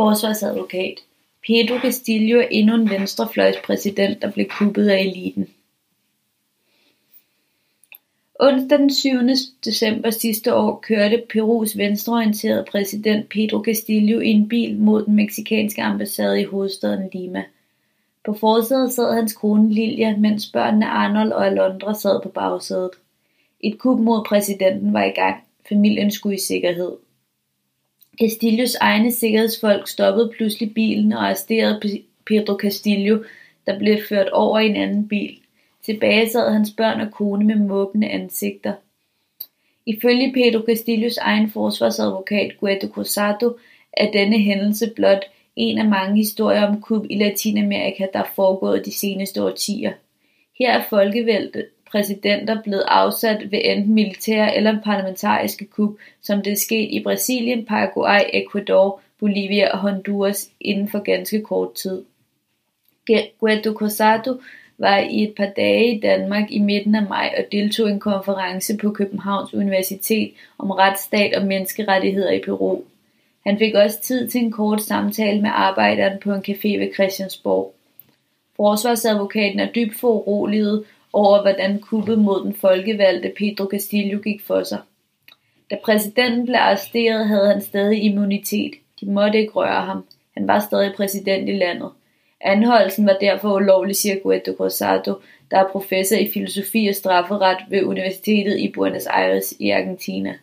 Forsvarsadvokat Pedro Castillo er endnu en venstrefløjspræsident, der blev kuppet af eliten. Onsdag den 7. december sidste år kørte Perus venstreorienterede præsident Pedro Castillo i en bil mod den meksikanske ambassade i hovedstaden Lima. På forsædet sad hans kone Lilia, mens børnene Arnold og Alondra sad på bagsædet. Et kup mod præsidenten var i gang. Familien skulle i sikkerhed. Castillos egne sikkerhedsfolk stoppede pludselig bilen og arresterede Pedro Castillo, der blev ført over i en anden bil. Tilbage sad hans børn og kone med måbende ansigter. Ifølge Pedro Castillos egen forsvarsadvokat Guido Cruzado er denne hændelse blot en af mange historier om kup i Latinamerika, der er foregået de seneste årtier. Her er folkevældet præsidenter blevet afsat ved enten militære eller parlamentariske kup, som det er sket i Brasilien, Paraguay, Ecuador, Bolivia og Honduras inden for ganske kort tid. Guido Cruzado var i et par dage i Danmark i midten af maj og deltog i en konference på Københavns Universitet om retsstat og menneskerettigheder i Peru. Han fik også tid til en kort samtale med arbejderen på en café ved Christiansborg. Forsvarsadvokaten er dybt foruroliget over, hvordan kuppet mod den folkevalgte Pedro Castillo gik for sig. Da præsidenten blev arresteret, havde han stadig immunitet. De måtte ikke røre ham. Han var stadig præsident i landet. Anholdelsen var derfor ulovlig, siger Guido Rosado, der er professor i filosofi og strafferet ved Universitetet i Buenos Aires i Argentina.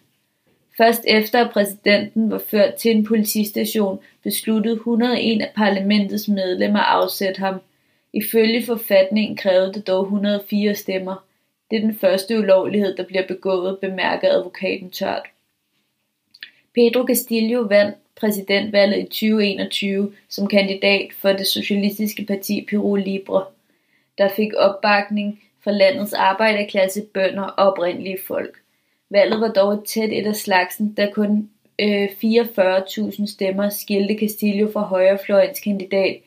Først efter at præsidenten var ført til en politistation, besluttede 101 af parlamentets medlemmer at afsætte ham. Ifølge forfatningen krævede det dog 104 stemmer. Det er den første ulovlighed, der bliver begået, bemærker advokaten tørt. Pedro Castillo vandt præsidentvalget i 2021 som kandidat for det socialistiske parti Peru Libre, der fik opbakning fra landets arbejderklasse, bønder og oprindelige folk. Valget var dog et tæt et af slagsen, da kun øh, 44.000 stemmer skilte Castillo fra højrefløjens kandidat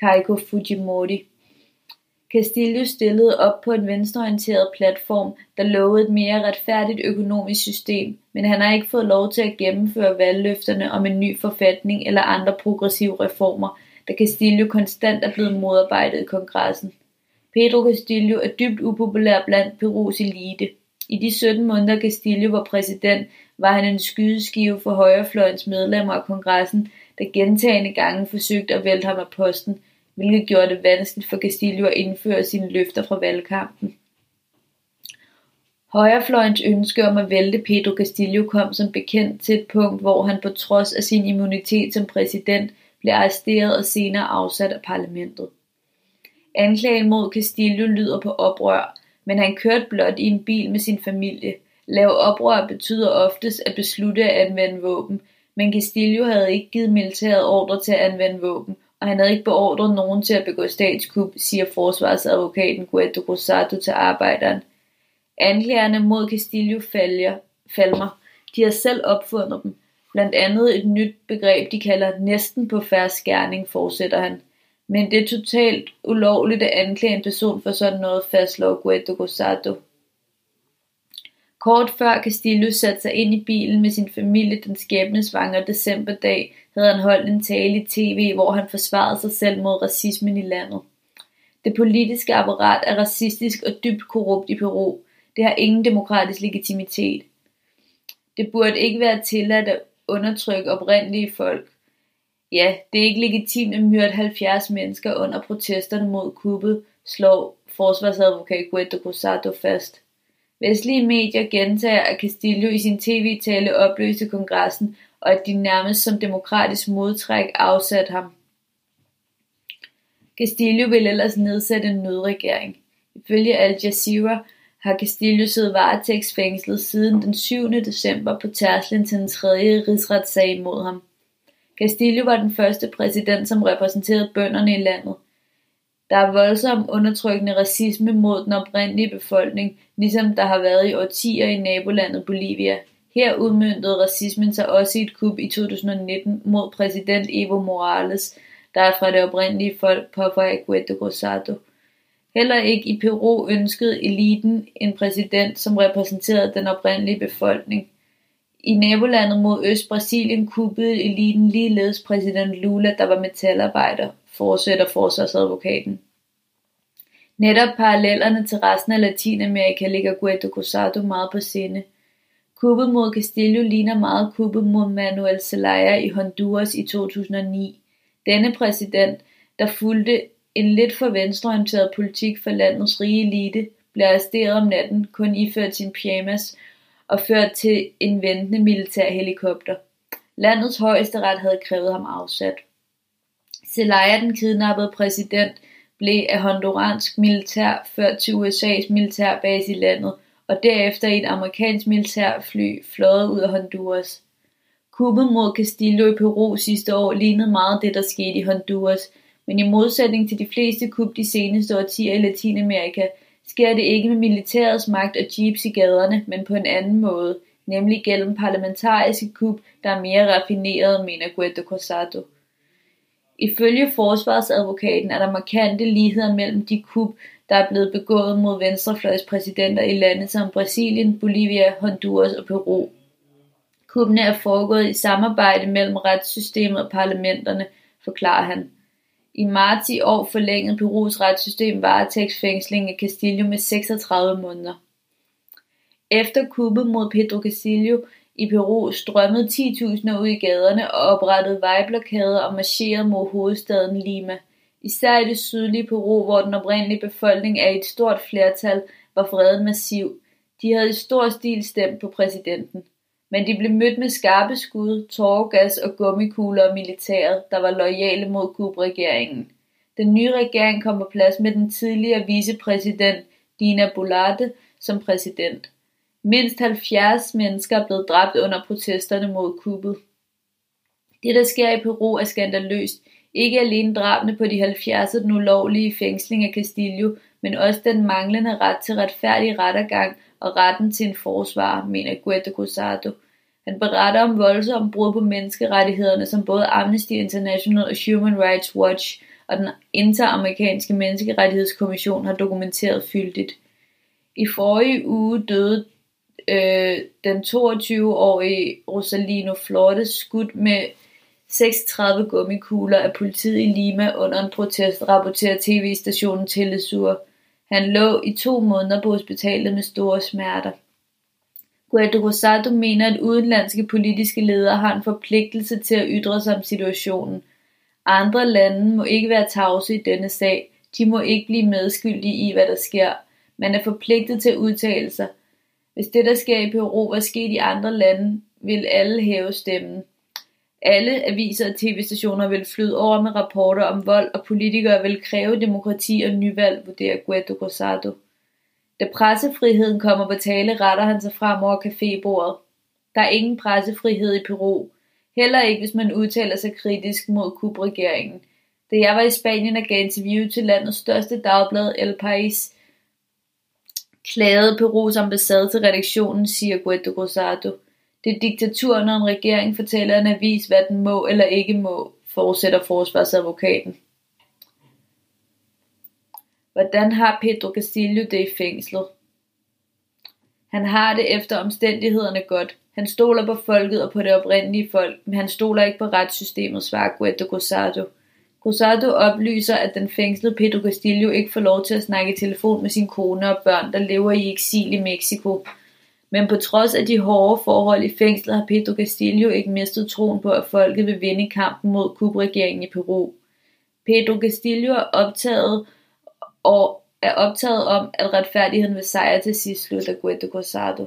Keiko Fujimori. Castillo stillede op på en venstreorienteret platform, der lovede et mere retfærdigt økonomisk system, men han har ikke fået lov til at gennemføre valgløfterne om en ny forfatning eller andre progressive reformer, da Castillo konstant er blevet modarbejdet i kongressen. Pedro Castillo er dybt upopulær blandt Perus elite. I de 17 måneder Castillo var præsident, var han en skydeskive for højrefløjens medlemmer af kongressen, der gentagende gange forsøgte at vælte ham af posten, hvilket gjorde det vanskeligt for Castillo at indføre sine løfter fra valgkampen. Højrefløjens ønske om at vælte Pedro Castillo kom som bekendt til et punkt, hvor han på trods af sin immunitet som præsident blev arresteret og senere afsat af parlamentet. Anklagen mod Castillo lyder på oprør, men han kørte blot i en bil med sin familie. Lav oprør betyder oftest at beslutte at anvende våben, men Castillo havde ikke givet militæret ordre til at anvende våben, og han havde ikke beordret nogen til at begå statskup, siger forsvarsadvokaten Guido Rosado til arbejderen. Anklagerne mod Castillo falder, falmer. De har selv opfundet dem. Blandt andet et nyt begreb, de kalder næsten på færre skærning, fortsætter han. Men det er totalt ulovligt at anklage en person for sådan noget, fastslår Guido Rosado. Kort før Castillo satte sig ind i bilen med sin familie den skæbnesvangre decemberdag, havde han holdt en tale i tv, hvor han forsvarede sig selv mod racismen i landet. Det politiske apparat er racistisk og dybt korrupt i Peru. Det har ingen demokratisk legitimitet. Det burde ikke være tilladt at undertrykke oprindelige folk. Ja, det er ikke legitimt at myrde 70 mennesker under protesterne mod kuppet, slår forsvarsadvokat Guido Cruzado fast. Vestlige medier gentager, at Castillo i sin tv-tale opløste kongressen, og at de nærmest som demokratisk modtræk afsatte ham. Castillo vil ellers nedsætte en nødregering. Ifølge Al Jazeera har Castillo siddet varetægtsfængslet siden den 7. december på tærslen til den tredje rigsretssag mod ham. Castillo var den første præsident, som repræsenterede bønderne i landet. Der er voldsom undertrykkende racisme mod den oprindelige befolkning, ligesom der har været i årtier i nabolandet Bolivia. Her udmyndede racismen sig også i et kup i 2019 mod præsident Evo Morales, der er fra det oprindelige folk på Guedo Rosado. Heller ikke i Peru ønskede eliten en præsident, som repræsenterede den oprindelige befolkning. I nabolandet mod øst Brasilien kuppede eliten ligeledes præsident Lula, der var metalarbejder, fortsætter forsvarsadvokaten. Netop parallellerne til resten af Latinamerika ligger Guido Cusado meget på sinde. Kuppet mod Castillo ligner meget kuppet mod Manuel Zelaya i Honduras i 2009. Denne præsident, der fulgte en lidt for venstreorienteret politik for landets rige elite, blev arresteret om natten, kun iført sin pyjamas og ført til en ventende militær helikopter. Landets højesteret havde krævet ham afsat. Zelaya, den kidnappede præsident, blev af honduransk militær ført til USA's militærbase i landet, og derefter i et amerikansk militærfly fløjet ud af Honduras. Kuppet mod Castillo i Peru sidste år lignede meget det, der skete i Honduras, men i modsætning til de fleste kup de seneste årtier i Latinamerika, sker det ikke med militærets magt og jeeps i gaderne, men på en anden måde, nemlig gennem parlamentariske kup, der er mere raffineret, mener Guido Corsato. Ifølge forsvarsadvokaten er der markante ligheder mellem de kup, der er blevet begået mod venstrefløjspræsidenter i lande som Brasilien, Bolivia, Honduras og Peru. Kuppene er foregået i samarbejde mellem retssystemet og parlamenterne, forklarer han. I marts i år forlængede Perus retssystem varetægtsfængsling af Castillo med 36 måneder. Efter kuppet mod Pedro Castillo i Peru strømmede 10.000 ud i gaderne og oprettede vejblokader og marcherede mod hovedstaden Lima. Især i det sydlige Peru, hvor den oprindelige befolkning er et stort flertal, var freden massiv. De havde i stor stil stemt på præsidenten. Men de blev mødt med skarpe skud, tåregas og gummikugler af militæret, der var lojale mod Kuba-regeringen. Den nye regering kom på plads med den tidligere vicepræsident Dina Boluarte som præsident. Mindst 70 mennesker er blevet dræbt under protesterne mod kuppet. Det, der sker i Peru, er skandaløst. Ikke alene drabene på de 70 og den ulovlige fængsling af Castillo, men også den manglende ret til retfærdig rettergang og retten til en forsvar, mener Guetta Cruzado. Han beretter om voldsomme brud på menneskerettighederne, som både Amnesty International og Human Rights Watch og den interamerikanske menneskerettighedskommission har dokumenteret fyldigt. I forrige uge døde øh, den 22-årige Rosalino Flores skudt med 36 gummikugler af politiet i Lima under en protest, rapporterer tv-stationen Telesur. Han lå i to måneder på hospitalet med store smerter. Guaido Rosado mener, at udenlandske politiske ledere har en forpligtelse til at ytre sig om situationen. Andre lande må ikke være tavse i denne sag. De må ikke blive medskyldige i, hvad der sker. Man er forpligtet til at udtale sig. Hvis det, der sker i Peru, var sket i andre lande, vil alle hæve stemmen. Alle aviser og tv-stationer vil flyde over med rapporter om vold, og politikere vil kræve demokrati og nyvalg, vurderer Guaido Rosado. Da pressefriheden kommer på tale, retter han sig frem over cafébordet. Der er ingen pressefrihed i Peru. Heller ikke, hvis man udtaler sig kritisk mod kubregeringen. Da jeg var i Spanien og gav interview til landets største dagblad El País, klagede Perus ambassade til redaktionen, siger Guido Rosado. Det er diktatur, når en regering fortæller en avis, hvad den må eller ikke må, fortsætter forsvarsadvokaten. Hvordan har Pedro Castillo det i fængslet? Han har det efter omstændighederne godt. Han stoler på folket og på det oprindelige folk, men han stoler ikke på retssystemet, svarer Guido Rosado. Rosado oplyser, at den fængslede Pedro Castillo ikke får lov til at snakke i telefon med sin kone og børn, der lever i eksil i Mexico. Men på trods af de hårde forhold i fængslet har Pedro Castillo ikke mistet troen på, at folket vil vinde kampen mod kubregeringen i Peru. Pedro Castillo er optaget og er optaget om, at retfærdigheden vil sejre til sidst, slutter Guedo Rosado.